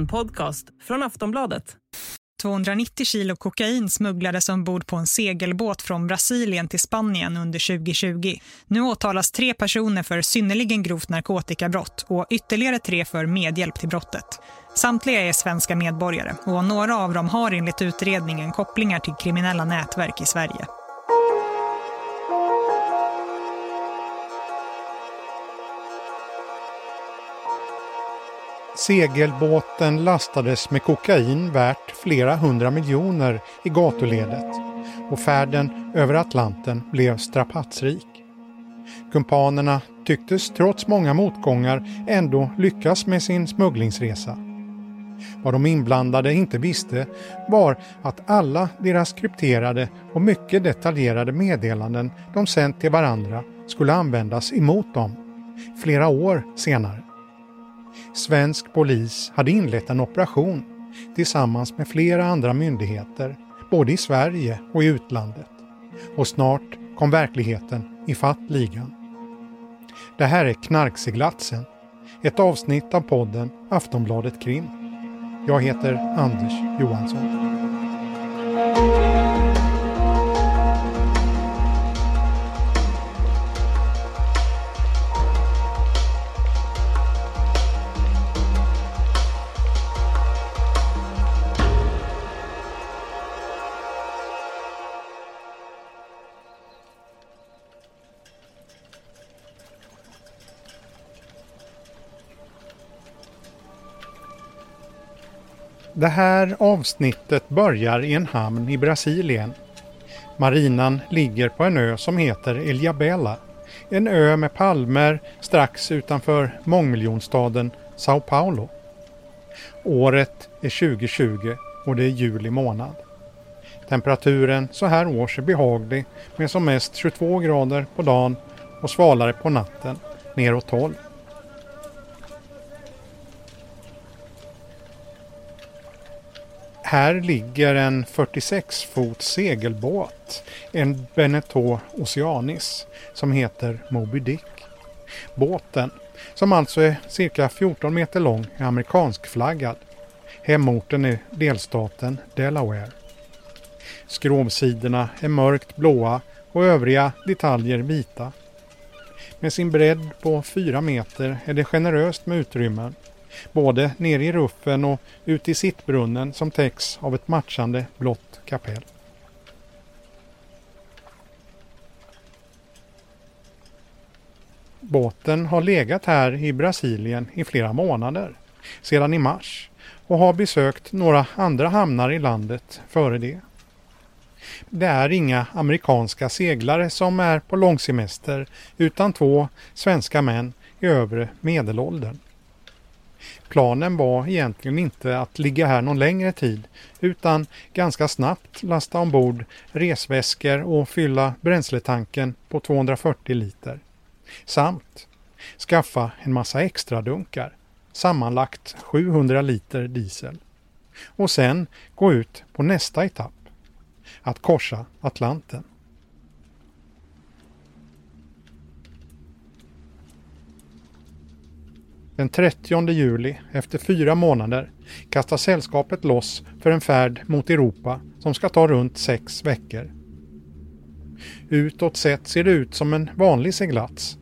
En podcast från Aftonbladet. 290 kilo kokain smugglades ombord på en segelbåt från Brasilien till Spanien under 2020. Nu åtalas tre personer för synnerligen grovt narkotikabrott och ytterligare tre för medhjälp till brottet. Samtliga är svenska medborgare och några av dem har enligt utredningen kopplingar till kriminella nätverk i Sverige. Segelbåten lastades med kokain värt flera hundra miljoner i gatuledet och färden över Atlanten blev strapatsrik. Kumpanerna tycktes trots många motgångar ändå lyckas med sin smugglingsresa. Vad de inblandade inte visste var att alla deras krypterade och mycket detaljerade meddelanden de sänt till varandra skulle användas emot dem flera år senare. Svensk polis hade inlett en operation tillsammans med flera andra myndigheter, både i Sverige och i utlandet. Och snart kom verkligheten i ligan. Det här är Knarkseglatsen, ett avsnitt av podden Aftonbladet Krim. Jag heter Anders Johansson. Det här avsnittet börjar i en hamn i Brasilien. Marinan ligger på en ö som heter Ilhabela. En ö med palmer strax utanför mångmiljonstaden Sao Paulo. Året är 2020 och det är juli månad. Temperaturen så här års är behaglig med som mest 22 grader på dagen och svalare på natten, neråt 12. Här ligger en 46 fot segelbåt, en Beneteau Oceanis, som heter Moby Dick. Båten, som alltså är cirka 14 meter lång, är amerikanskflaggad. Hemorten är delstaten Delaware. Skrovsidorna är mörkt blåa och övriga detaljer vita. Med sin bredd på 4 meter är det generöst med utrymmen både nere i ruffen och ut i sittbrunnen som täcks av ett matchande blått kapell. Båten har legat här i Brasilien i flera månader, sedan i mars, och har besökt några andra hamnar i landet före det. Det är inga amerikanska seglare som är på långsemester utan två svenska män i övre medelåldern. Planen var egentligen inte att ligga här någon längre tid utan ganska snabbt lasta ombord resväskor och fylla bränsletanken på 240 liter. Samt skaffa en massa extra dunkar, sammanlagt 700 liter diesel. Och sen gå ut på nästa etapp, att korsa Atlanten. Den 30 juli, efter fyra månader, kastar sällskapet loss för en färd mot Europa som ska ta runt sex veckor. Utåt sett ser det ut som en vanlig seglats.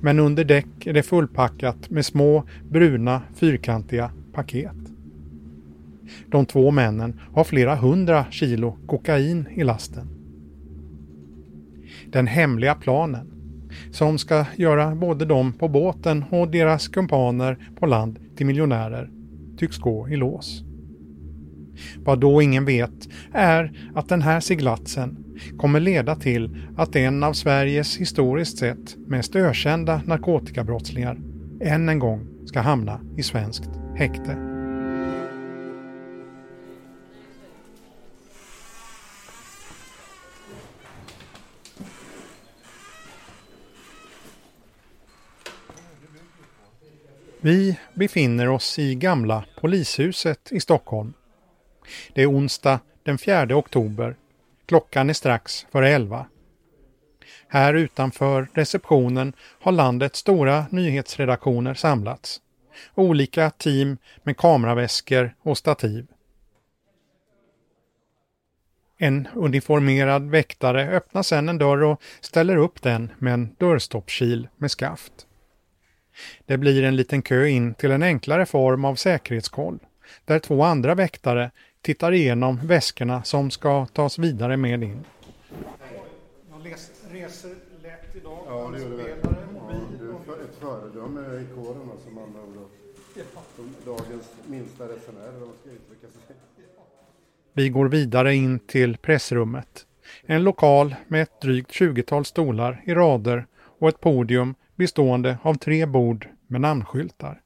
Men under däck är det fullpackat med små bruna fyrkantiga paket. De två männen har flera hundra kilo kokain i lasten. Den hemliga planen som ska göra både dem på båten och deras kumpaner på land till miljonärer tycks gå i lås. Vad då ingen vet är att den här seglatsen kommer leda till att en av Sveriges historiskt sett mest ökända narkotikabrottslingar än en gång ska hamna i svenskt häkte. Vi befinner oss i gamla polishuset i Stockholm. Det är onsdag den 4 oktober. Klockan är strax före 11. Här utanför receptionen har landets stora nyhetsredaktioner samlats. olika team med kameraväskor och stativ. En uniformerad väktare öppnar sedan en dörr och ställer upp den med en dörrstoppkil med skaft. Det blir en liten kö in till en enklare form av säkerhetskoll, där två andra väktare tittar igenom väskorna som ska tas vidare med in. Jag reser lätt idag. Ja, det gör det. Ja, du är ett föredöme i kåren som andra ord. Som dagens minsta resenärer, om ska uttrycka sig. Vi går vidare in till pressrummet. En lokal med ett drygt 20-tal stolar i rader och ett podium bestående av tre bord med namnskyltar.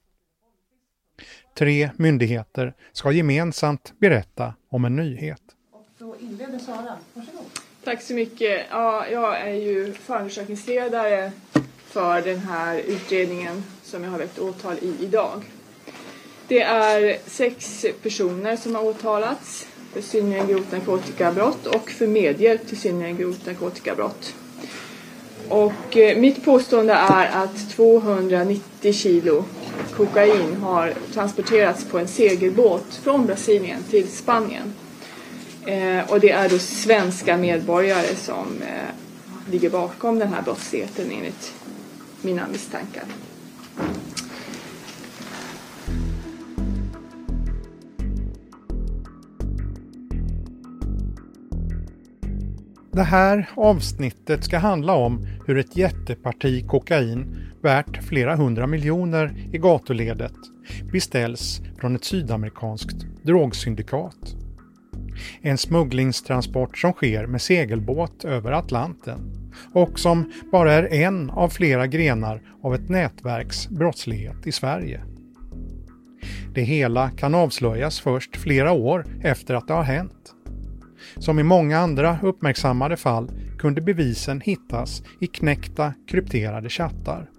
Tre myndigheter ska gemensamt berätta om en nyhet. Och då inleder Sara. Varsågod. Tack så mycket. Ja, jag är ju förundersökningsledare för den här utredningen som jag har väckt åtal i idag. Det är sex personer som har åtalats för synnerligen grovt narkotikabrott och för medhjälp till synnerligen grovt narkotikabrott. Och eh, mitt påstående är att 290 kilo kokain har transporterats på en segelbåt från Brasilien till Spanien. Eh, och det är då svenska medborgare som eh, ligger bakom den här brottsligheten enligt mina misstankar. Det här avsnittet ska handla om hur ett jätteparti kokain värt flera hundra miljoner i gatuledet beställs från ett sydamerikanskt drogsyndikat. En smugglingstransport som sker med segelbåt över Atlanten och som bara är en av flera grenar av ett nätverks brottslighet i Sverige. Det hela kan avslöjas först flera år efter att det har hänt. Som i många andra uppmärksammade fall kunde bevisen hittas i knäckta krypterade chattar.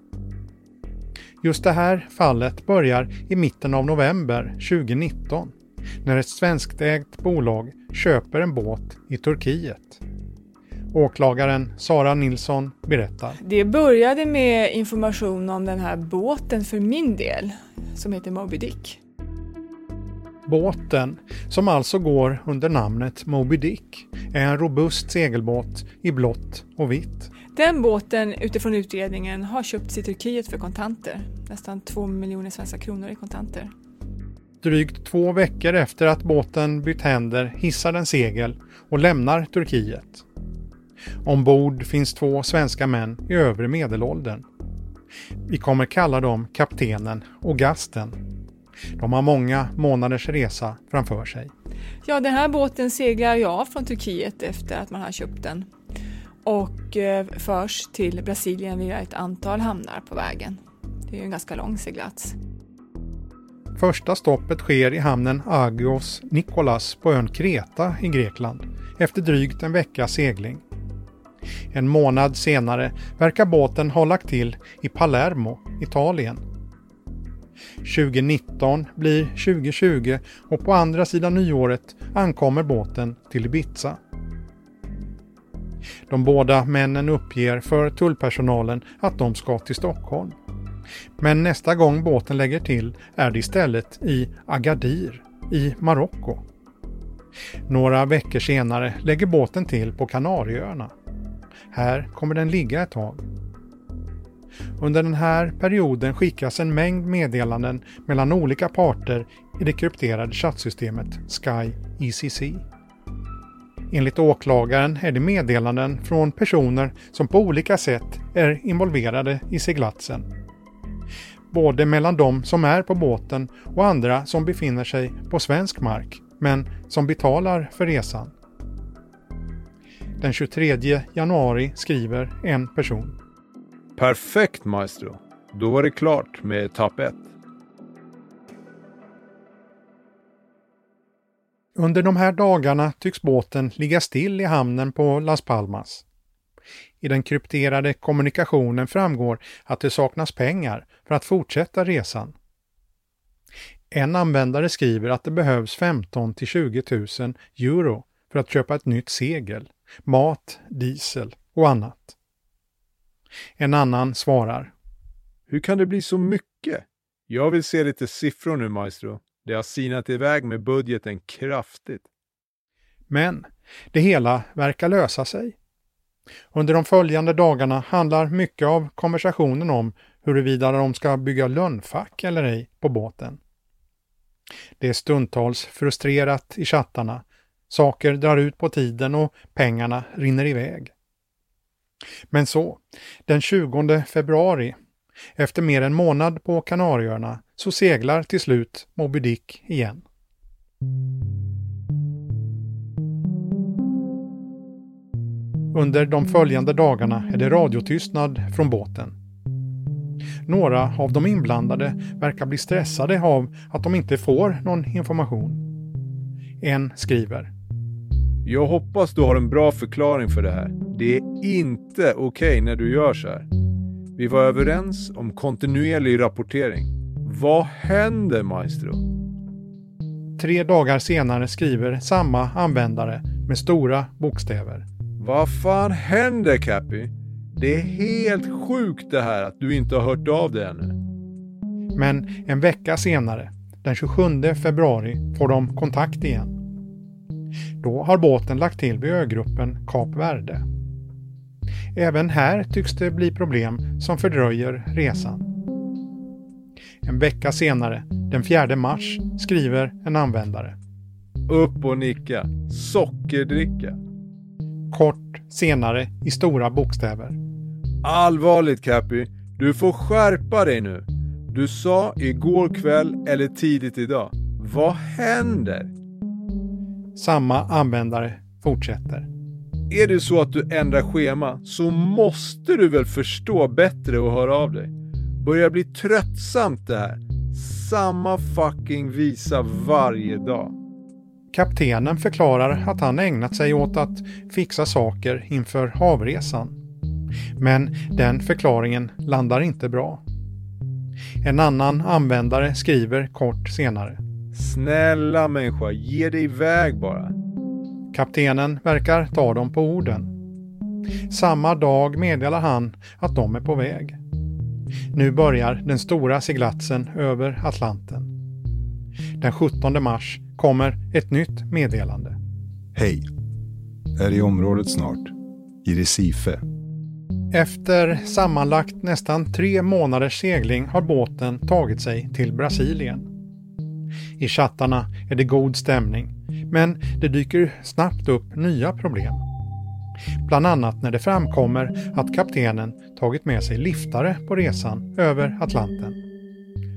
Just det här fallet börjar i mitten av november 2019 när ett svenskägt bolag köper en båt i Turkiet. Åklagaren Sara Nilsson berättar. Det började med information om den här båten för min del som heter Moby Dick. Båten, som alltså går under namnet Moby Dick, är en robust segelbåt i blått och vitt. Den båten utifrån utredningen har köpts i Turkiet för kontanter. Nästan två miljoner svenska kronor i kontanter. Drygt två veckor efter att båten bytt händer hissar den segel och lämnar Turkiet. Ombord finns två svenska män i övre medelåldern. Vi kommer kalla dem kaptenen och gasten. De har många månaders resa framför sig. Ja, den här båten seglar jag från Turkiet efter att man har köpt den och eh, förs till Brasilien via ett antal hamnar på vägen. Det är ju en ganska lång seglats. Första stoppet sker i hamnen Agios Nikolas på ön Kreta i Grekland efter drygt en veckas segling. En månad senare verkar båten ha lagt till i Palermo, Italien. 2019 blir 2020 och på andra sidan nyåret ankommer båten till Ibiza. De båda männen uppger för tullpersonalen att de ska till Stockholm. Men nästa gång båten lägger till är det istället i Agadir i Marocko. Några veckor senare lägger båten till på Kanarieöarna. Här kommer den ligga ett tag. Under den här perioden skickas en mängd meddelanden mellan olika parter i det krypterade chattsystemet Sky ECC. Enligt åklagaren är det meddelanden från personer som på olika sätt är involverade i seglatsen. Både mellan de som är på båten och andra som befinner sig på svensk mark men som betalar för resan. Den 23 januari skriver en person. Perfekt maestro. Då var det klart med etapp 1. Under de här dagarna tycks båten ligga still i hamnen på Las Palmas. I den krypterade kommunikationen framgår att det saknas pengar för att fortsätta resan. En användare skriver att det behövs 15 till 20 000 euro för att köpa ett nytt segel, mat, diesel och annat. En annan svarar. Hur kan det bli så mycket? Jag vill se lite siffror nu, maestro. Det har sinat iväg med budgeten kraftigt. Men det hela verkar lösa sig. Under de följande dagarna handlar mycket av konversationen om huruvida de ska bygga lönnfack eller ej på båten. Det är stundtals frustrerat i chattarna, saker drar ut på tiden och pengarna rinner iväg. Men så, den 20 februari, efter mer än månad på Kanarieöarna, så seglar till slut Moby Dick igen. Under de följande dagarna är det radiotystnad från båten. Några av de inblandade verkar bli stressade av att de inte får någon information. En skriver. Jag hoppas du har en bra förklaring för det här. Det är inte okej okay när du gör så här. Vi var överens om kontinuerlig rapportering. Vad händer, maestro? Tre dagar senare skriver samma användare med stora bokstäver. Vad fan händer Cappy? Det är helt sjukt det här att du inte har hört av dig ännu. Men en vecka senare, den 27 februari, får de kontakt igen. Då har båten lagt till vid ögruppen Kap Verde. Även här tycks det bli problem som fördröjer resan. En vecka senare, den 4 mars, skriver en användare. Upp och nicka. Sockerdricka. Kort senare i stora bokstäver. Allvarligt Cappy, du får skärpa dig nu. Du sa igår kväll eller tidigt idag. Vad händer? Samma användare fortsätter. Är det så att du ändrar schema så måste du väl förstå bättre och höra av dig. Börjar bli tröttsamt det här. Samma fucking visa varje dag. Kaptenen förklarar att han ägnat sig åt att fixa saker inför avresan. Men den förklaringen landar inte bra. En annan användare skriver kort senare. Snälla människa, ge dig iväg bara. Kaptenen verkar ta dem på orden. Samma dag meddelar han att de är på väg. Nu börjar den stora seglatsen över Atlanten. Den 17 mars kommer ett nytt meddelande. Hej! Är i området snart. I Recife. Efter sammanlagt nästan tre månaders segling har båten tagit sig till Brasilien. I chattarna är det god stämning, men det dyker snabbt upp nya problem. Bland annat när det framkommer att kaptenen tagit med sig liftare på resan över Atlanten.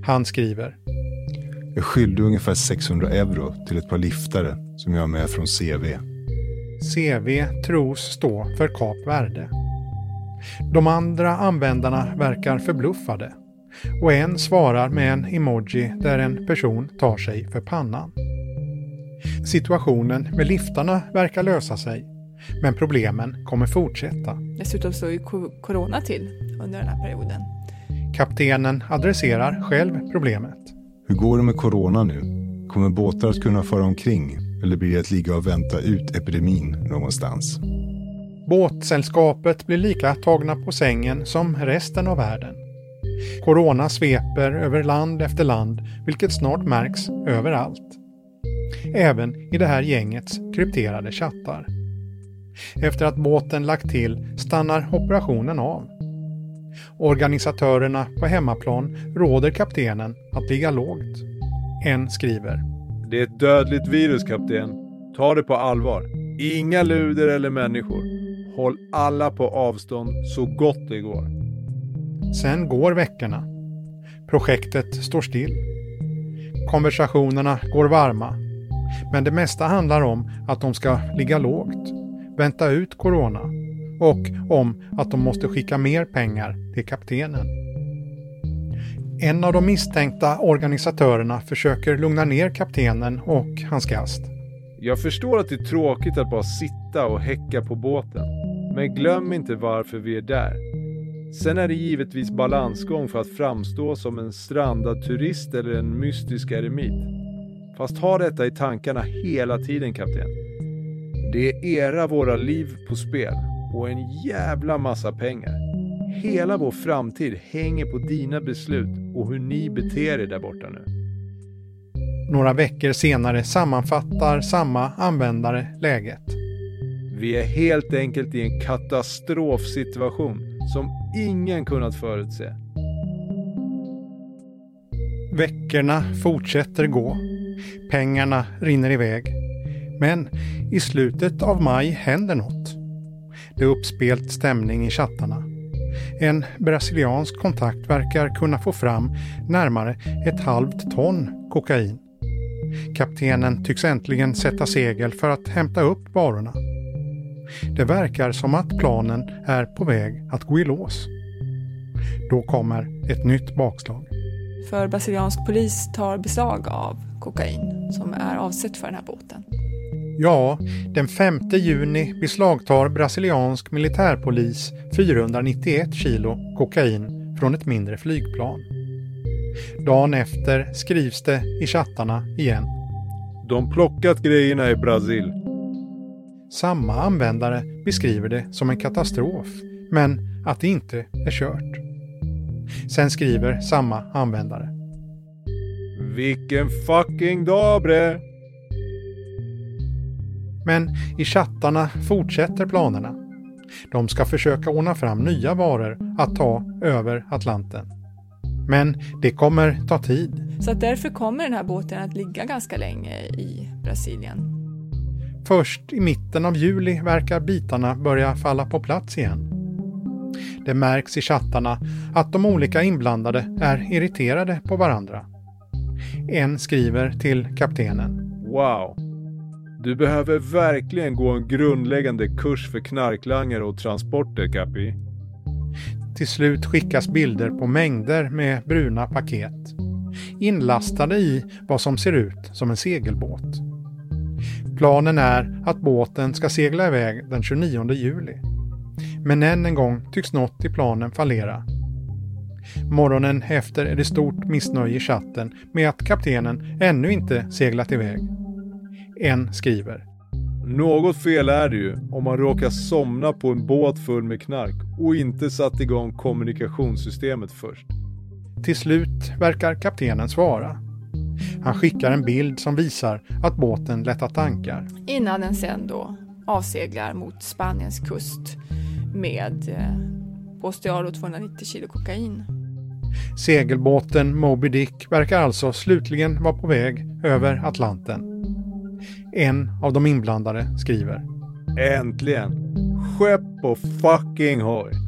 Han skriver Jag skyllde ungefär 600 euro till ett par liftare som jag har med från CV. CV tros stå för Kap Verde. De andra användarna verkar förbluffade och en svarar med en emoji där en person tar sig för pannan. Situationen med liftarna verkar lösa sig, men problemen kommer fortsätta. Dessutom står ju corona till under den här perioden. Kaptenen adresserar själv problemet. Hur går det med corona nu? Kommer båtar att kunna fara omkring eller blir det att ligga och vänta ut epidemin någonstans? Båtsällskapet blir lika tagna på sängen som resten av världen. Corona sveper över land efter land, vilket snart märks överallt. Även i det här gängets krypterade chattar. Efter att båten lagt till stannar operationen av. Organisatörerna på hemmaplan råder kaptenen att ligga lågt. En skriver. Det är ett dödligt virus kapten. Ta det på allvar. Inga luder eller människor. Håll alla på avstånd så gott det går. Sen går veckorna. Projektet står still. Konversationerna går varma. Men det mesta handlar om att de ska ligga lågt, vänta ut corona och om att de måste skicka mer pengar till kaptenen. En av de misstänkta organisatörerna försöker lugna ner kaptenen och hans gast. Jag förstår att det är tråkigt att bara sitta och häcka på båten. Men glöm inte varför vi är där. Sen är det givetvis balansgång för att framstå som en strandad turist eller en mystisk eremit. Fast ha detta i tankarna hela tiden kapten. Det är era våra liv på spel och en jävla massa pengar. Hela vår framtid hänger på dina beslut och hur ni beter er där borta nu. Några veckor senare sammanfattar samma användare läget. Vi är helt enkelt i en katastrofsituation som ingen kunnat förutse. Veckorna fortsätter gå. Pengarna rinner iväg. Men i slutet av maj händer något. Det är uppspelt stämning i chattarna. En brasiliansk kontakt verkar kunna få fram närmare ett halvt ton kokain. Kaptenen tycks äntligen sätta segel för att hämta upp varorna. Det verkar som att planen är på väg att gå i lås. Då kommer ett nytt bakslag. För brasiliansk polis tar beslag av kokain som är avsett för den här båten. Ja, den 5 juni beslagtar brasiliansk militärpolis 491 kilo kokain från ett mindre flygplan. Dagen efter skrivs det i chattarna igen. De plockat grejerna i Brasil. Samma användare beskriver det som en katastrof, men att det inte är kört. Sen skriver samma användare. Vilken fucking dag bre! Men i chattarna fortsätter planerna. De ska försöka ordna fram nya varor att ta över Atlanten. Men det kommer ta tid. Så att därför kommer den här båten att ligga ganska länge i Brasilien. Först i mitten av juli verkar bitarna börja falla på plats igen. Det märks i chattarna att de olika inblandade är irriterade på varandra. En skriver till kaptenen. Wow! Du behöver verkligen gå en grundläggande kurs för knarklangare och transporter, Capi. Till slut skickas bilder på mängder med bruna paket. Inlastade i vad som ser ut som en segelbåt. Planen är att båten ska segla iväg den 29 juli. Men än en gång tycks något i planen fallera. Morgonen efter är det stort missnöje i chatten med att kaptenen ännu inte seglat iväg. En skriver. Något fel är det ju om man råkar somna på en båt full med knark och inte satt igång kommunikationssystemet först. Till slut verkar kaptenen svara. Han skickar en bild som visar att båten lättat tankar. Innan den sen då avseglar mot Spaniens kust med eh, Postiaro 290 kilo kokain. Segelbåten Moby Dick verkar alltså slutligen vara på väg över Atlanten. En av de inblandade skriver. Äntligen! Skepp och fucking hoj!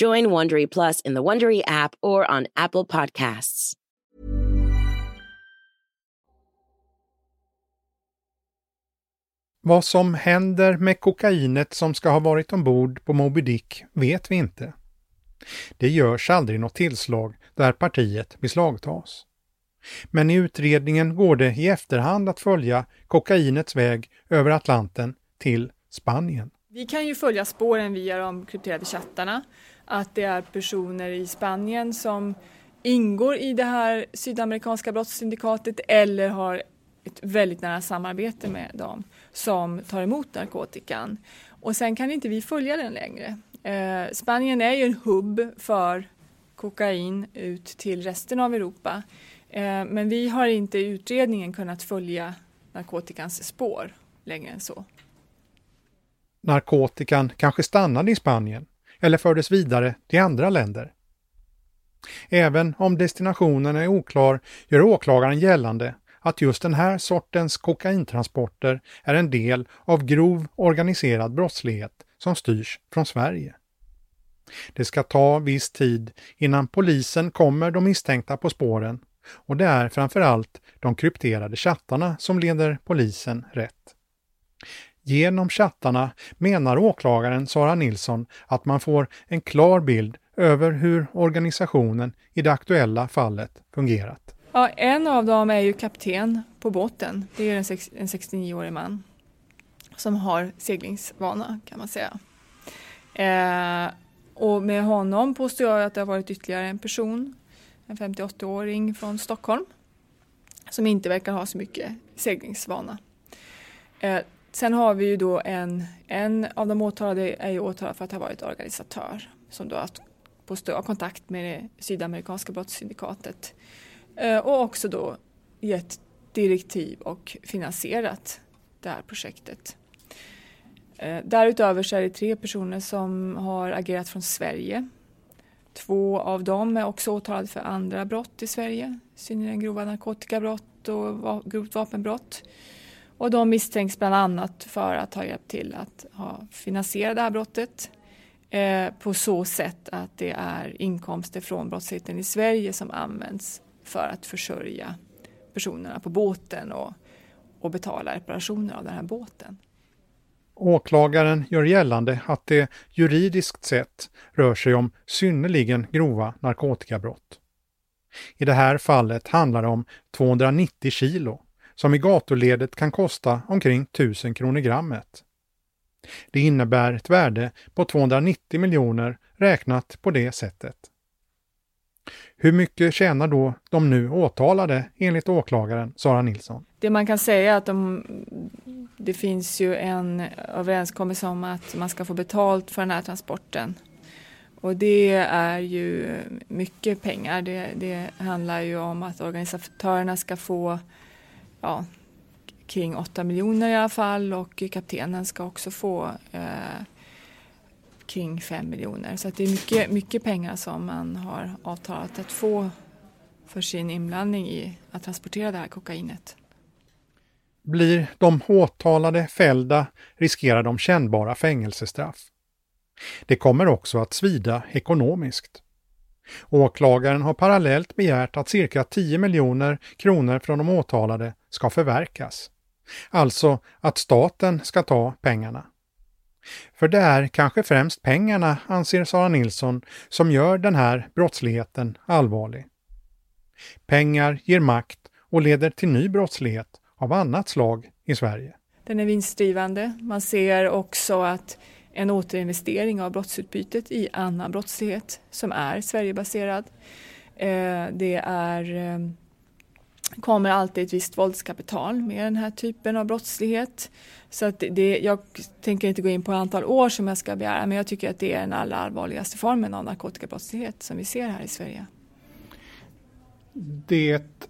Join Wondery Plus in the Wondery app or on Apple Podcasts. Vad som händer med kokainet som ska ha varit ombord på Moby Dick vet vi inte. Det görs aldrig något tillslag där partiet beslagtas. Men i utredningen går det i efterhand att följa kokainets väg över Atlanten till Spanien. Vi kan ju följa spåren via de krypterade chattarna. Att det är personer i Spanien som ingår i det här sydamerikanska brottssyndikatet eller har ett väldigt nära samarbete med dem som tar emot narkotikan. Och sen kan inte vi följa den längre. Eh, Spanien är ju en hubb för kokain ut till resten av Europa. Eh, men vi har inte i utredningen kunnat följa narkotikans spår längre än så. narkotikan kanske stannade i Spanien eller fördes vidare till andra länder. Även om destinationen är oklar gör åklagaren gällande att just den här sortens kokaintransporter är en del av grov organiserad brottslighet som styrs från Sverige. Det ska ta viss tid innan polisen kommer de misstänkta på spåren och det är framförallt de krypterade chattarna som leder polisen rätt. Genom chattarna menar åklagaren Sara Nilsson att man får en klar bild över hur organisationen i det aktuella fallet fungerat. Ja, en av dem är ju kapten på båten. Det är en, en 69-årig man som har seglingsvana kan man säga. Eh, och med honom påstår jag att det har varit ytterligare en person, en 58-åring från Stockholm, som inte verkar ha så mycket seglingsvana. Eh, sen har vi ju då en, en av de åtalade är ju åtalad för att ha varit organisatör som då haft påstår kontakt med det sydamerikanska brottssyndikatet eh, och också då gett direktiv och finansierat det här projektet. Eh, därutöver så är det tre personer som har agerat från Sverige. Två av dem är också åtalade för andra brott i Sverige, synnerligen grova narkotikabrott och grovt vapenbrott. Och de misstänks bland annat för att ha hjälpt till att ha finansierat det här brottet eh, på så sätt att det är inkomster från brottsligheten i Sverige som används för att försörja personerna på båten och, och betala reparationer av den här båten. Åklagaren gör gällande att det juridiskt sett rör sig om synnerligen grova narkotikabrott. I det här fallet handlar det om 290 kilo, som i gatuledet kan kosta omkring 1000 kronor grammet. Det innebär ett värde på 290 miljoner räknat på det sättet. Hur mycket tjänar då de nu åtalade enligt åklagaren Sara Nilsson? Det man kan säga är att de, det finns ju en överenskommelse om att man ska få betalt för den här transporten. Och det är ju mycket pengar. Det, det handlar ju om att organisatörerna ska få ja, kring 8 miljoner i alla fall och kaptenen ska också få eh, kring 5 miljoner. Så det är mycket, mycket pengar som man har avtalat att få för sin inblandning i att transportera det här kokainet. Blir de åtalade fällda riskerar de kännbara fängelsestraff. Det kommer också att svida ekonomiskt. Åklagaren har parallellt begärt att cirka 10 miljoner kronor från de åtalade ska förverkas. Alltså att staten ska ta pengarna. För det är kanske främst pengarna, anser Sara Nilsson, som gör den här brottsligheten allvarlig. Pengar ger makt och leder till ny brottslighet av annat slag i Sverige. Den är vinstdrivande. Man ser också att en återinvestering av brottsutbytet i annan brottslighet som är Sverigebaserad. Eh, det är eh, kommer alltid ett visst våldskapital med den här typen av brottslighet. Så att det, jag tänker inte gå in på antal år som jag ska begära men jag tycker att det är den allra allvarligaste formen av narkotikabrottslighet som vi ser här i Sverige. Det är ett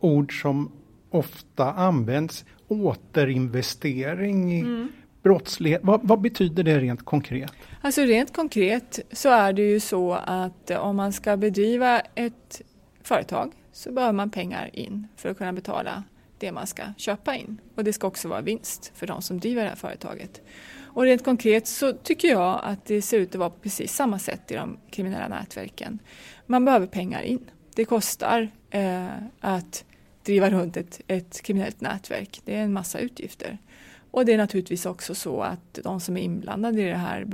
ord som ofta används, återinvestering i mm. brottslighet. Vad, vad, betyder det rent konkret? Alltså rent konkret så är det ju så att om man ska bedriva ett företag så behöver man pengar in för att kunna betala det man ska köpa in. Och det ska också vara vinst för de som driver det här företaget. Och rent konkret så tycker jag att det ser ut att vara på precis samma sätt i de kriminella nätverken. Man behöver pengar in. Det kostar eh, att driva runt ett, ett kriminellt nätverk. Det är en massa utgifter. Och det är naturligtvis också så att de som är inblandade i det här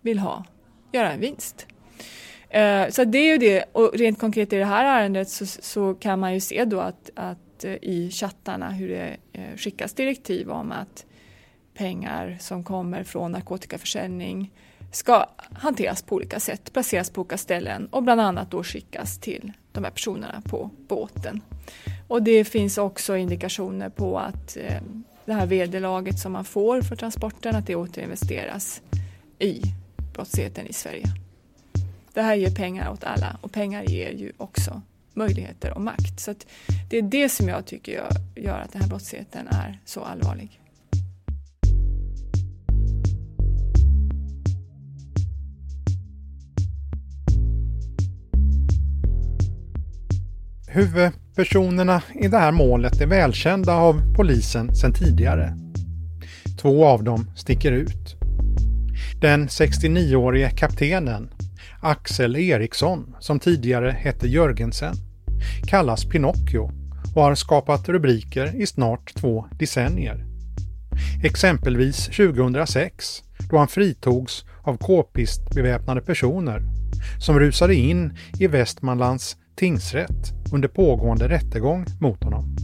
vill ha, göra en vinst. Eh, så det är ju det, och rent konkret i det här ärendet så, så kan man ju se då att, att eh, i chattarna hur det eh, skickas direktiv om att pengar som kommer från narkotikaförsäljning ska hanteras på olika sätt, placeras på olika ställen och bland annat då skickas till de här personerna på båten. Och det finns också indikationer på att eh, det här vederlaget som man får för transporten, att det återinvesteras i brottsligheten i Sverige. Det här ger pengar åt alla och pengar ger ju också möjligheter och makt. Så det är det som jag tycker gör att den här brottsligheten är så allvarlig. Huvudpersonerna i det här målet är välkända av polisen sedan tidigare. Två av dem sticker ut. Den 69-årige kaptenen Axel Eriksson, som tidigare hette Jörgensen, kallas Pinocchio och har skapat rubriker i snart två decennier. Exempelvis 2006 då han fritogs av k-pistbeväpnade personer som rusade in i Västmanlands tingsrätt under pågående rättegång mot honom.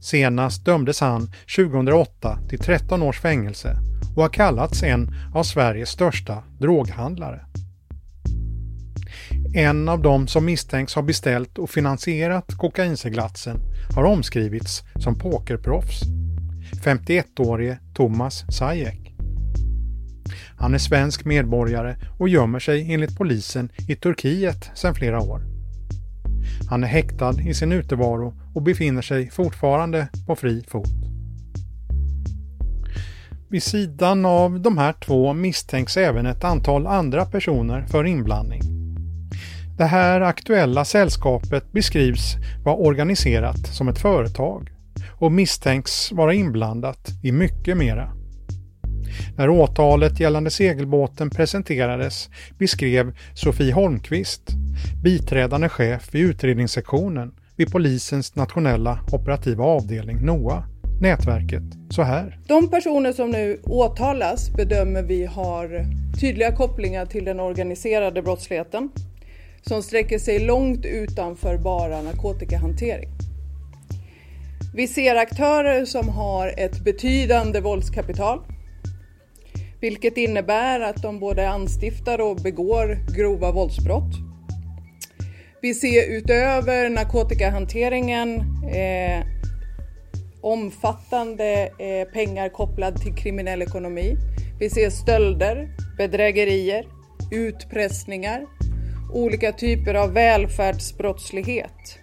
Senast dömdes han 2008 till 13 års fängelse och har kallats en av Sveriges största droghandlare. En av dem som misstänks ha beställt och finansierat kokainseglatsen har omskrivits som pokerproffs. 51-årige Thomas Sajek. Han är svensk medborgare och gömmer sig enligt polisen i Turkiet sedan flera år. Han är häktad i sin utevaro och befinner sig fortfarande på fri fot. Vid sidan av de här två misstänks även ett antal andra personer för inblandning. Det här aktuella sällskapet beskrivs vara organiserat som ett företag och misstänks vara inblandat i mycket mera. När åtalet gällande segelbåten presenterades beskrev Sofie Holmqvist, biträdande chef vid utredningssektionen vid polisens nationella operativa avdelning NOA, nätverket så här. De personer som nu åtalas bedömer vi har tydliga kopplingar till den organiserade brottsligheten som sträcker sig långt utanför bara narkotikahantering. Vi ser aktörer som har ett betydande våldskapital vilket innebär att de både anstiftar och begår grova våldsbrott. Vi ser utöver narkotikahanteringen eh, omfattande eh, pengar kopplad till kriminell ekonomi. Vi ser stölder, bedrägerier, utpressningar, olika typer av välfärdsbrottslighet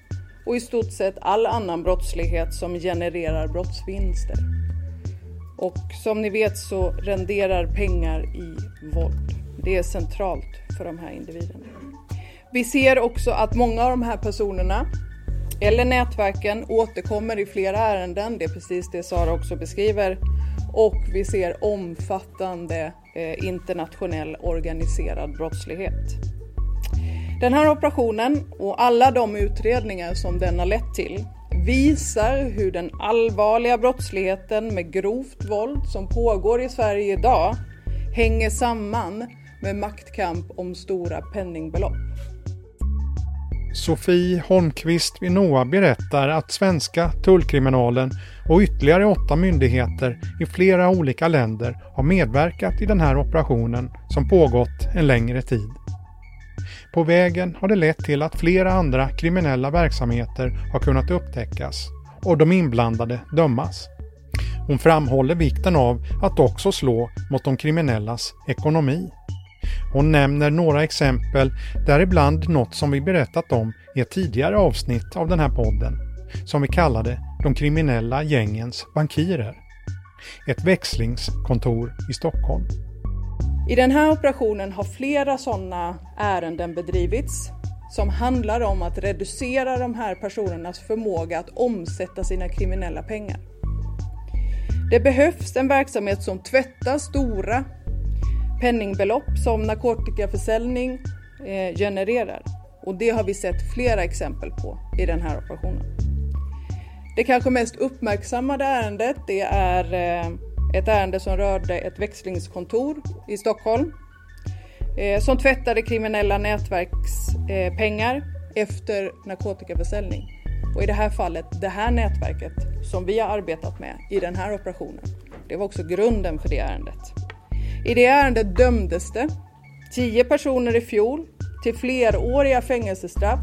och i stort sett all annan brottslighet som genererar brottsvinster. Och som ni vet så renderar pengar i våld. Det är centralt för de här individerna. Vi ser också att många av de här personerna eller nätverken återkommer i flera ärenden. Det är precis det Sara också beskriver. Och vi ser omfattande eh, internationell organiserad brottslighet. Den här operationen och alla de utredningar som den har lett till visar hur den allvarliga brottsligheten med grovt våld som pågår i Sverige idag hänger samman med maktkamp om stora penningbelopp. Sofie Holmqvist vid NOA berättar att svenska tullkriminalen och ytterligare åtta myndigheter i flera olika länder har medverkat i den här operationen som pågått en längre tid. På vägen har det lett till att flera andra kriminella verksamheter har kunnat upptäckas och de inblandade dömas. Hon framhåller vikten av att också slå mot de kriminellas ekonomi. Hon nämner några exempel, däribland något som vi berättat om i ett tidigare avsnitt av den här podden, som vi kallade De kriminella gängens bankirer. Ett växlingskontor i Stockholm. I den här operationen har flera sådana ärenden bedrivits som handlar om att reducera de här personernas förmåga att omsätta sina kriminella pengar. Det behövs en verksamhet som tvättar stora penningbelopp som narkotikaförsäljning eh, genererar. Och det har vi sett flera exempel på i den här operationen. Det kanske mest uppmärksammade ärendet det är eh, ett ärende som rörde ett växlingskontor i Stockholm eh, som tvättade kriminella nätverks eh, pengar efter narkotikaförsäljning. Och i det här fallet, det här nätverket som vi har arbetat med i den här operationen, det var också grunden för det ärendet. I det ärendet dömdes det tio personer i fjol till fleråriga fängelsestraff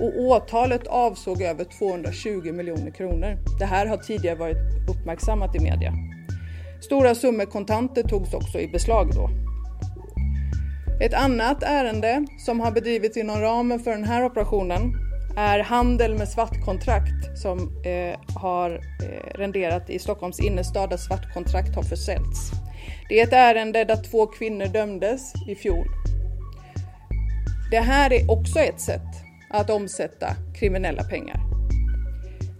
och åtalet avsåg över 220 miljoner kronor. Det här har tidigare varit uppmärksammat i media. Stora summor kontanter togs också i beslag då. Ett annat ärende som har bedrivits inom ramen för den här operationen är handel med svartkontrakt som eh, har eh, renderat i Stockholms innerstad där svartkontrakt har försäljts. Det är ett ärende där två kvinnor dömdes i fjol. Det här är också ett sätt att omsätta kriminella pengar.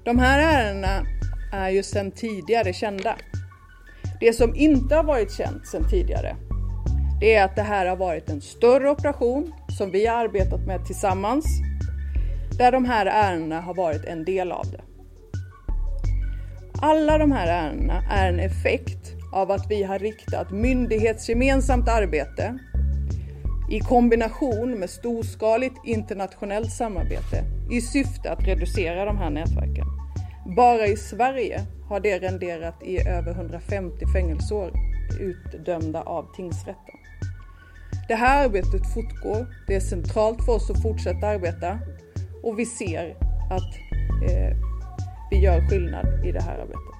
De här ärendena är ju sedan tidigare kända. Det som inte har varit känt sedan tidigare, det är att det här har varit en större operation som vi har arbetat med tillsammans, där de här ärendena har varit en del av det. Alla de här ärendena är en effekt av att vi har riktat myndighetsgemensamt arbete i kombination med storskaligt internationellt samarbete i syfte att reducera de här nätverken. Bara i Sverige har det renderat i över 150 fängelseår utdömda av tingsrätten. Det här arbetet fortgår. Det är centralt för oss att fortsätta arbeta och vi ser att eh, vi gör skillnad i det här arbetet.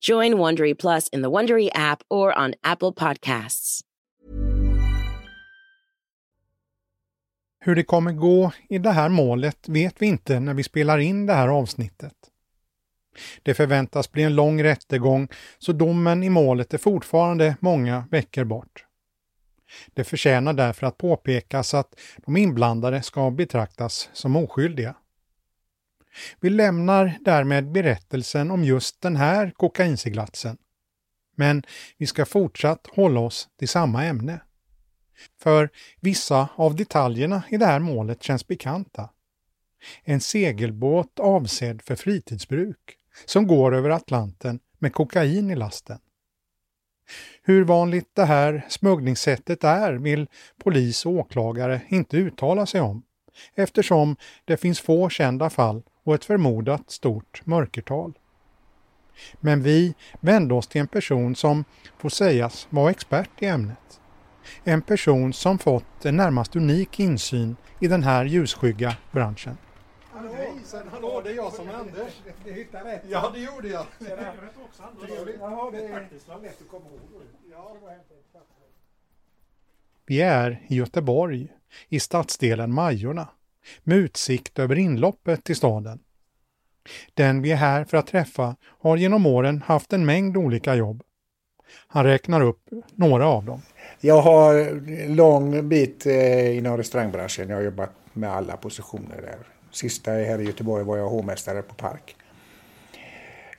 Join Wondery Plus in the Wondery app or on Apple Podcasts. Hur det kommer gå i det här målet vet vi inte när vi spelar in det här avsnittet. Det förväntas bli en lång rättegång så domen i målet är fortfarande många veckor bort. Det förtjänar därför att påpekas att de inblandade ska betraktas som oskyldiga. Vi lämnar därmed berättelsen om just den här kokainseglatsen. Men vi ska fortsatt hålla oss till samma ämne. För vissa av detaljerna i det här målet känns bekanta. En segelbåt avsedd för fritidsbruk som går över Atlanten med kokain i lasten. Hur vanligt det här smugglingssättet är vill polis och åklagare inte uttala sig om eftersom det finns få kända fall och ett förmodat stort mörkertal. Men vi vände oss till en person som får sägas vara expert i ämnet. En person som fått en närmast unik insyn i den här ljusskygga branschen. Hallå, hallå, det är jag som är Anders. Du hittade rätt. Ja, det gjorde jag. Jaha, det är faktiskt vad lätt att komma ihåg. Ja. Vi är i Göteborg, i stadsdelen Majorna, med utsikt över inloppet till staden. Den vi är här för att träffa har genom åren haft en mängd olika jobb. Han räknar upp några av dem. Jag har lång bit eh, inom restaurangbranschen. Jag har jobbat med alla positioner där. Sista här i Göteborg var jag hovmästare på Park.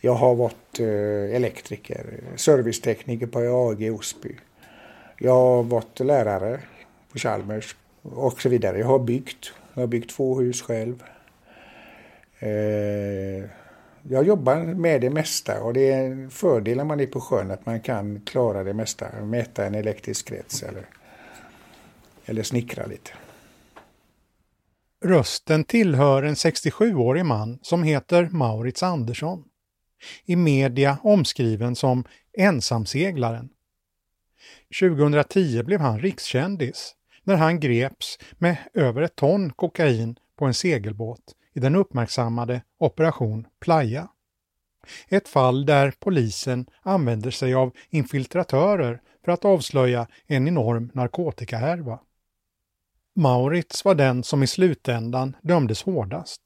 Jag har varit eh, elektriker, servicetekniker på AG i Osby. Jag har varit lärare på Chalmers och så vidare. Jag har byggt. Jag har byggt två hus själv. Eh, jag jobbar med det mesta och det är en fördel när man är på sjön att man kan klara det mesta. Mäta en elektrisk krets eller, eller snickra lite. Rösten tillhör en 67-årig man som heter Maurits Andersson. I media omskriven som ensamseglaren. 2010 blev han rikskändis när han greps med över ett ton kokain på en segelbåt i den uppmärksammade Operation Playa. Ett fall där polisen använder sig av infiltratörer för att avslöja en enorm narkotikahärva. Maurits var den som i slutändan dömdes hårdast.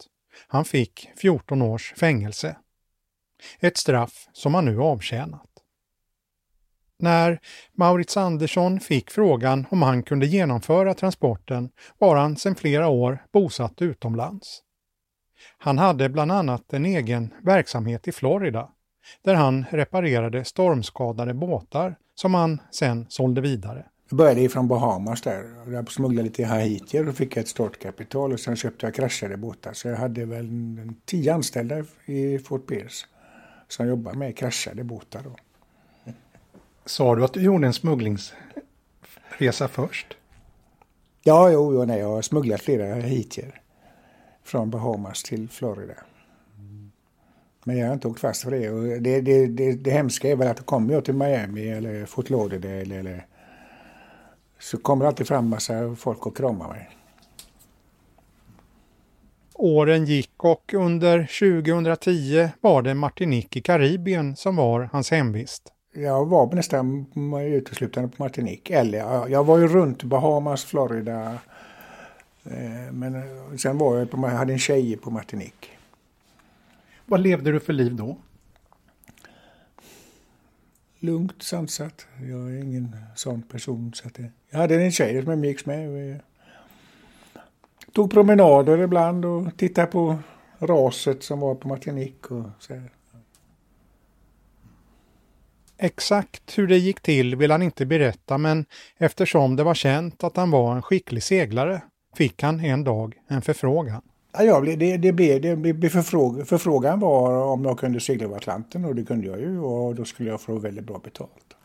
Han fick 14 års fängelse. Ett straff som han nu avtjänat. När Maurits Andersson fick frågan om han kunde genomföra transporten var han sedan flera år bosatt utomlands. Han hade bland annat en egen verksamhet i Florida där han reparerade stormskadade båtar som han sen sålde vidare Jag började från Bahamas där. Jag smugglade lite Haiti och fick ett startkapital och sen köpte jag kraschade båtar. Så jag hade väl tio anställda i Fort Pierce som jobbade med kraschade båtar. Då. Sa du att du gjorde en smugglingsresa först? Ja, jo, jo nej, jag har smugglat flera haitier från Bahamas till Florida. Men jag har inte åkt fast för det. Och det, det, det, det hemska är väl att kommer jag till Miami eller Fort Lauderdale eller så kommer det alltid fram massa folk och kramar mig. Åren gick och under 2010 var det Martinique i Karibien som var hans hemvist. Jag var nästan uteslutande på Martinique. Eller jag var ju runt Bahamas, Florida. Eh, men sen var jag på, jag hade en tjej på Martinique. Vad levde du för liv då? Lugnt, sansat. Jag är ingen sån person. Så att det... Jag hade en tjej som jag umgicks med. Tog promenader ibland och tittade på raset som var på Martinique. Och så här. Exakt hur det gick till vill han inte berätta men eftersom det var känt att han var en skicklig seglare fick han en dag en förfrågan. Ja, det, det, det, blev, det blev förfrågan, förfrågan var om jag kunde segla över Atlanten och det kunde jag ju och då skulle jag få väldigt bra betalt.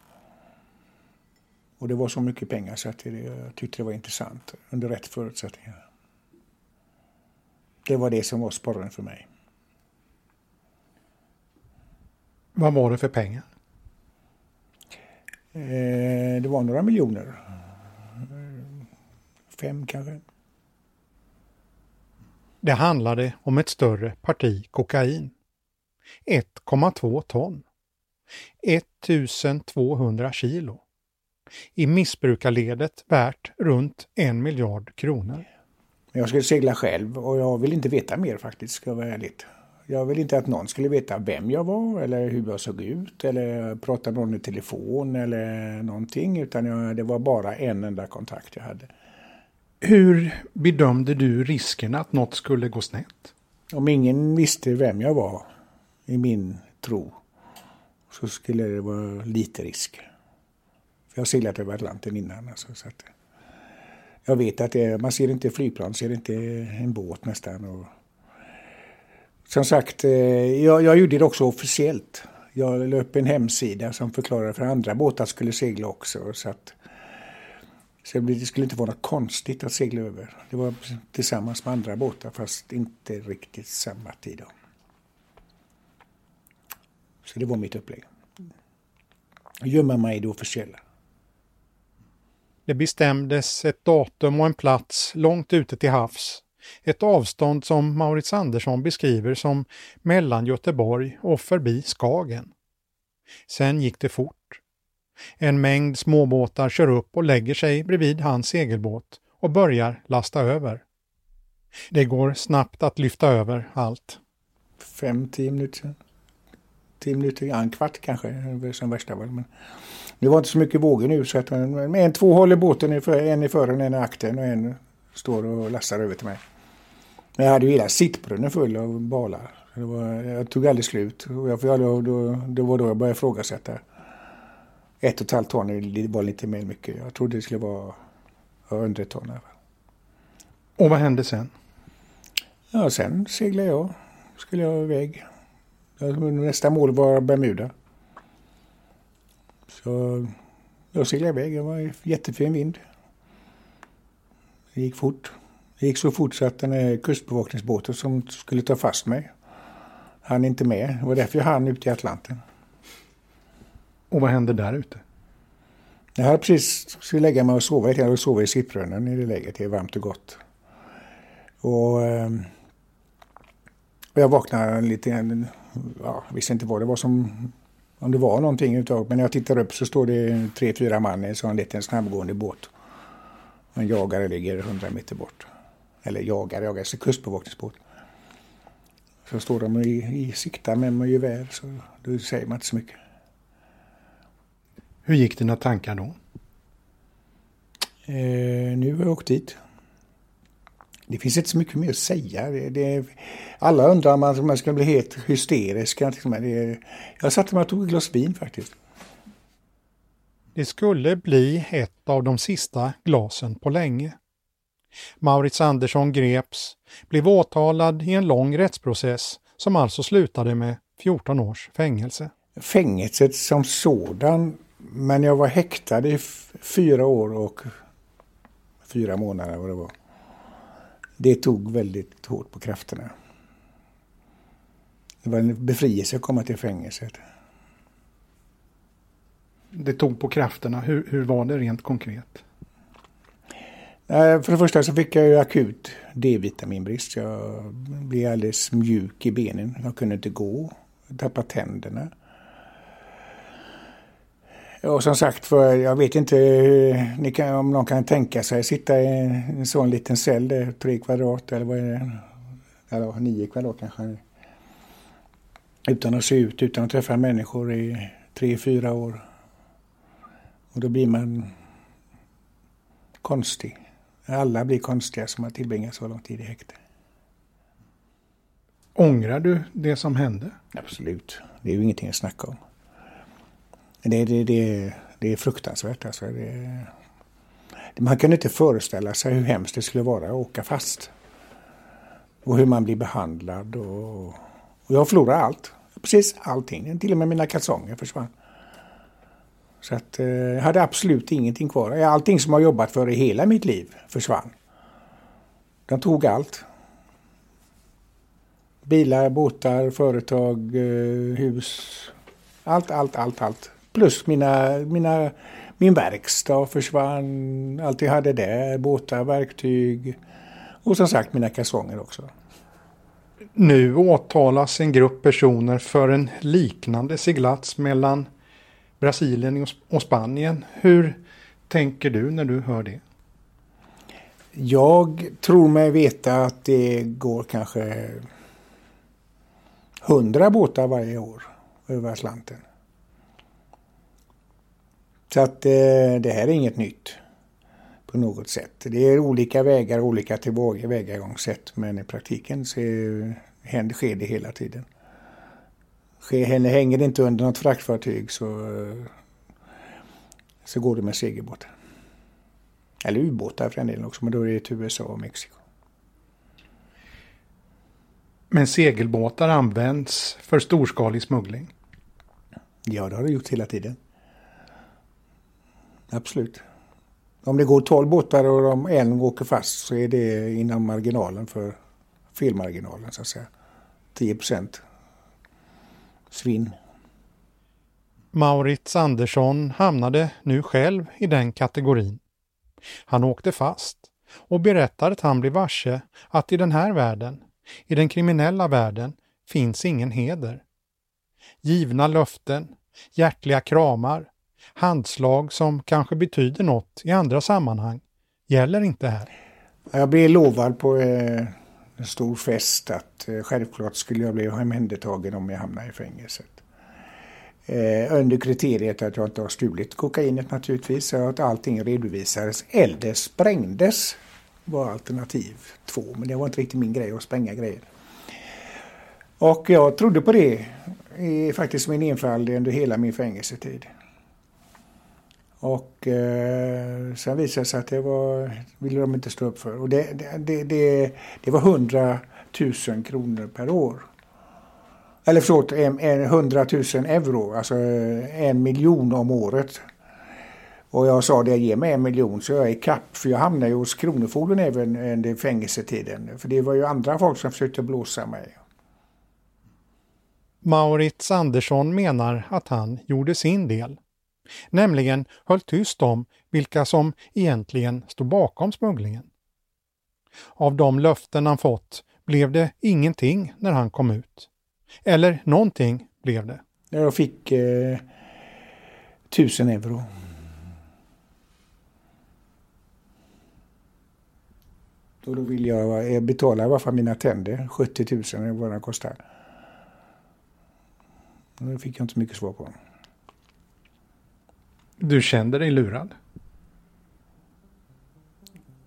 Och det var så mycket pengar så att jag tyckte det var intressant under rätt förutsättningar. Det var det som var sporren för mig. Vad var det för pengar? Eh, det var några miljoner. Fem kanske. Det handlade om ett större parti kokain. 1,2 ton. 1200 kilo. I missbrukarledet värt runt en miljard kronor. Jag skulle segla själv och jag vill inte veta mer faktiskt, ska jag vara ärligt. Jag vill inte att någon skulle veta vem jag var eller hur jag såg ut eller prata med någon i telefon eller någonting. Utan jag, det var bara en enda kontakt jag hade. Hur bedömde du risken att något skulle gå snett? Om ingen visste vem jag var i min tro så skulle det vara lite risk. För jag har seglat över Atlanten innan. Alltså, så att jag vet att det, man ser inte flygplan, ser inte en båt nästan. Och som sagt, eh, jag, jag gjorde det också officiellt. Jag la upp en hemsida som förklarade för andra båtar skulle segla också. Så, att, så det skulle inte vara något konstigt att segla över. Det var tillsammans med andra båtar fast inte riktigt samma tid. Då. Så det var mitt upplägg. Gömma mig i det officiella. Det bestämdes ett datum och en plats långt ute till havs ett avstånd som Maurits Andersson beskriver som mellan Göteborg och förbi Skagen. Sen gick det fort. En mängd småbåtar kör upp och lägger sig bredvid hans segelbåt och börjar lasta över. Det går snabbt att lyfta över allt. Fem, tio minuter. Tio minuter, ja, en kvart kanske, som värsta var. Men det var inte så mycket vågor nu så att en, två håller båten, en i fören, en i akten och en står och lastar över till mig. Men jag hade ju hela sittbrunnen full av balar. Det var, jag tog aldrig slut. Och jag, då, då, det var då jag började ifrågasätta. Ett och ett halvt ton var lite mer mycket. Jag trodde det skulle vara under ett ton. Och vad hände sen? Ja, sen seglade jag. Skulle jag iväg. Nästa mål var Bermuda. Så jag seglade iväg. Det var jättefin vind. Det gick fort. Det gick så fort så att den här kustbevakningsbåten som skulle ta fast mig han inte med. Det var därför jag hann ute i Atlanten. Och vad hände där ute? Jag hade precis skulle lägga mig och sova. Jag hade sova i sittbrunnen i det läget. Det är varmt och gott. Och, ehm, och jag vaknade lite jag visste inte vad det var som... Om det var någonting utav. Men när jag tittar upp så står det tre, fyra man i en sån liten snabbgående båt. En jagare ligger hundra meter bort eller jagar, jagar sig kustbevakningsbåt. Så står de i, i siktar med med gevär så då säger man inte så mycket. Hur gick dina tankar då? Eh, nu har jag åkt dit. Det finns inte så mycket mer att säga. Det, det, alla undrar om man, man ska bli helt hysterisk. Det, jag satte mig och tog ett glas vin faktiskt. Det skulle bli ett av de sista glasen på länge. Maurits Andersson greps, blev åtalad i en lång rättsprocess som alltså slutade med 14 års fängelse. Fängelset som sådan, men jag var häktad i fyra år och fyra månader vad det var. Det tog väldigt hårt på krafterna. Det var en befrielse att komma till fängelset. Det tog på krafterna. Hur, hur var det rent konkret? Eh, för det första så fick jag ju akut D-vitaminbrist. Jag blev alldeles mjuk i benen. Jag kunde inte gå. Jag tappade tänderna. Och som sagt, för jag vet inte ni kan, om någon kan tänka sig sitta i en sån liten cell, där, tre kvadrat eller vad är det? Eller nio kvadrat kanske. Utan att se ut, utan att träffa människor i tre, fyra år. Och då blir man konstig. Alla blir konstiga som har tillbringat så lång tid i häkte. Ångrar du det som hände? Absolut. Det är ju ingenting att snacka om. Det, det, det, det är fruktansvärt. Alltså. Det, man kan inte föreställa sig hur hemskt det skulle vara att åka fast. Och hur man blir behandlad. Och, och jag förlorade allt. Precis allting. Till och med mina kalsonger försvann. Så att, eh, jag hade absolut ingenting kvar. Eh, allting som jag jobbat för i hela mitt liv försvann. De tog allt. Bilar, båtar, företag, eh, hus. Allt, allt, allt, allt. Plus mina, mina, min verkstad försvann. Allt jag hade där. Båtar, verktyg. Och som sagt mina kalsonger också. Nu åtalas en grupp personer för en liknande seglats mellan Brasilien och Spanien. Hur tänker du när du hör det? Jag tror mig veta att det går kanske hundra båtar varje år över Atlanten. Så att eh, det här är inget nytt på något sätt. Det är olika vägar, olika tillvägagångssätt men i praktiken så händer, sker det hela tiden. Hänger det inte under något fraktfartyg så, så går det med segelbåtar. Eller ubåtar för en del också, men då är det till USA och Mexiko. Men segelbåtar används för storskalig smuggling? Ja, det har det gjort hela tiden. Absolut. Om det går 12 båtar och de en åker fast så är det inom marginalen för felmarginalen så att säga. 10 procent svinn. Maurits Andersson hamnade nu själv i den kategorin. Han åkte fast och berättar att han blev varse att i den här världen, i den kriminella världen, finns ingen heder. Givna löften, hjärtliga kramar, handslag som kanske betyder något i andra sammanhang gäller inte här. Jag blev lovad på eh, en stor fest att eh, självklart skulle jag bli omhändertagen om jag hamnade i fängelset. Eh, under kriteriet att jag inte har stulit kokainet naturligtvis, så att allting redovisades eller sprängdes var alternativ två. Men det var inte riktigt min grej att spränga grejer. Och jag trodde på det, faktiskt min enfald under hela min fängelsetid. Och eh, sen visade det sig att det var, ville de inte stå upp för. Och det, det, det, det var 100 000 kronor per år. Eller förlåt, 100 000 euro, alltså eh, en miljon om året. Och jag sa det, ge mig en miljon så jag är kapp. För jag hamnade ju hos Kronofogden även under fängelsetiden. För det var ju andra folk som försökte blåsa mig. Maurits Andersson menar att han gjorde sin del nämligen höll tyst om vilka som egentligen stod bakom smugglingen. Av de löften han fått blev det ingenting när han kom ut. Eller någonting blev det. Jag fick eh, tusen euro. Och då vill jag betala i alla fall mina tänder, 70 000 eller vad det kostar. Det fick jag inte så mycket svar på. Du kände dig lurad?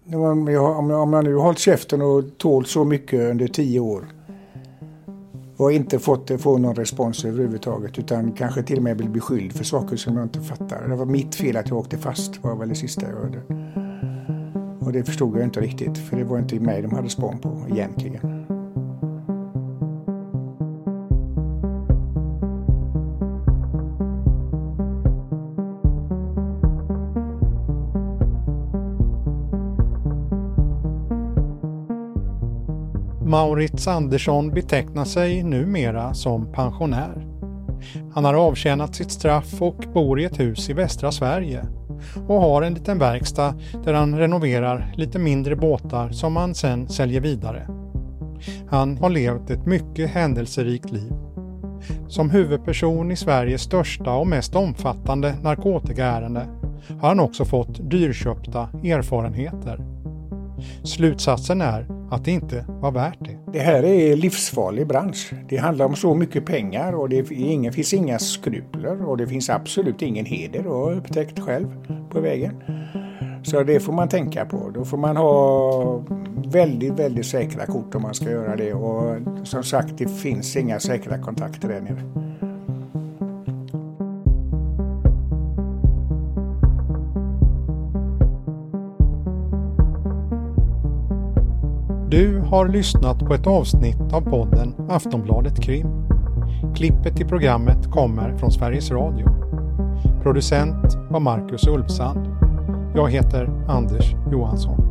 Om jag, om jag nu har hållit käften och tålt så mycket under tio år och inte fått eh, få någon respons överhuvudtaget utan kanske till och med blivit beskylld för saker som jag inte fattar. Det var mitt fel att jag åkte fast var väl det sista jag hörde. Och det förstod jag inte riktigt för det var inte mig de hade spån på egentligen. Maurits Andersson betecknar sig numera som pensionär. Han har avtjänat sitt straff och bor i ett hus i västra Sverige och har en liten verkstad där han renoverar lite mindre båtar som han sen säljer vidare. Han har levt ett mycket händelserikt liv. Som huvudperson i Sveriges största och mest omfattande narkotikaärende har han också fått dyrköpta erfarenheter. Slutsatsen är att det inte var värt det. Det här är en livsfarlig bransch. Det handlar om så mycket pengar och det ingen, finns inga skrupler och det finns absolut ingen heder och har upptäckt själv på vägen. Så det får man tänka på. Då får man ha väldigt, väldigt säkra kort om man ska göra det och som sagt det finns inga säkra kontakter där nere. Du har lyssnat på ett avsnitt av podden Aftonbladet Krim. Klippet i programmet kommer från Sveriges Radio. Producent var Marcus Ulfsand. Jag heter Anders Johansson.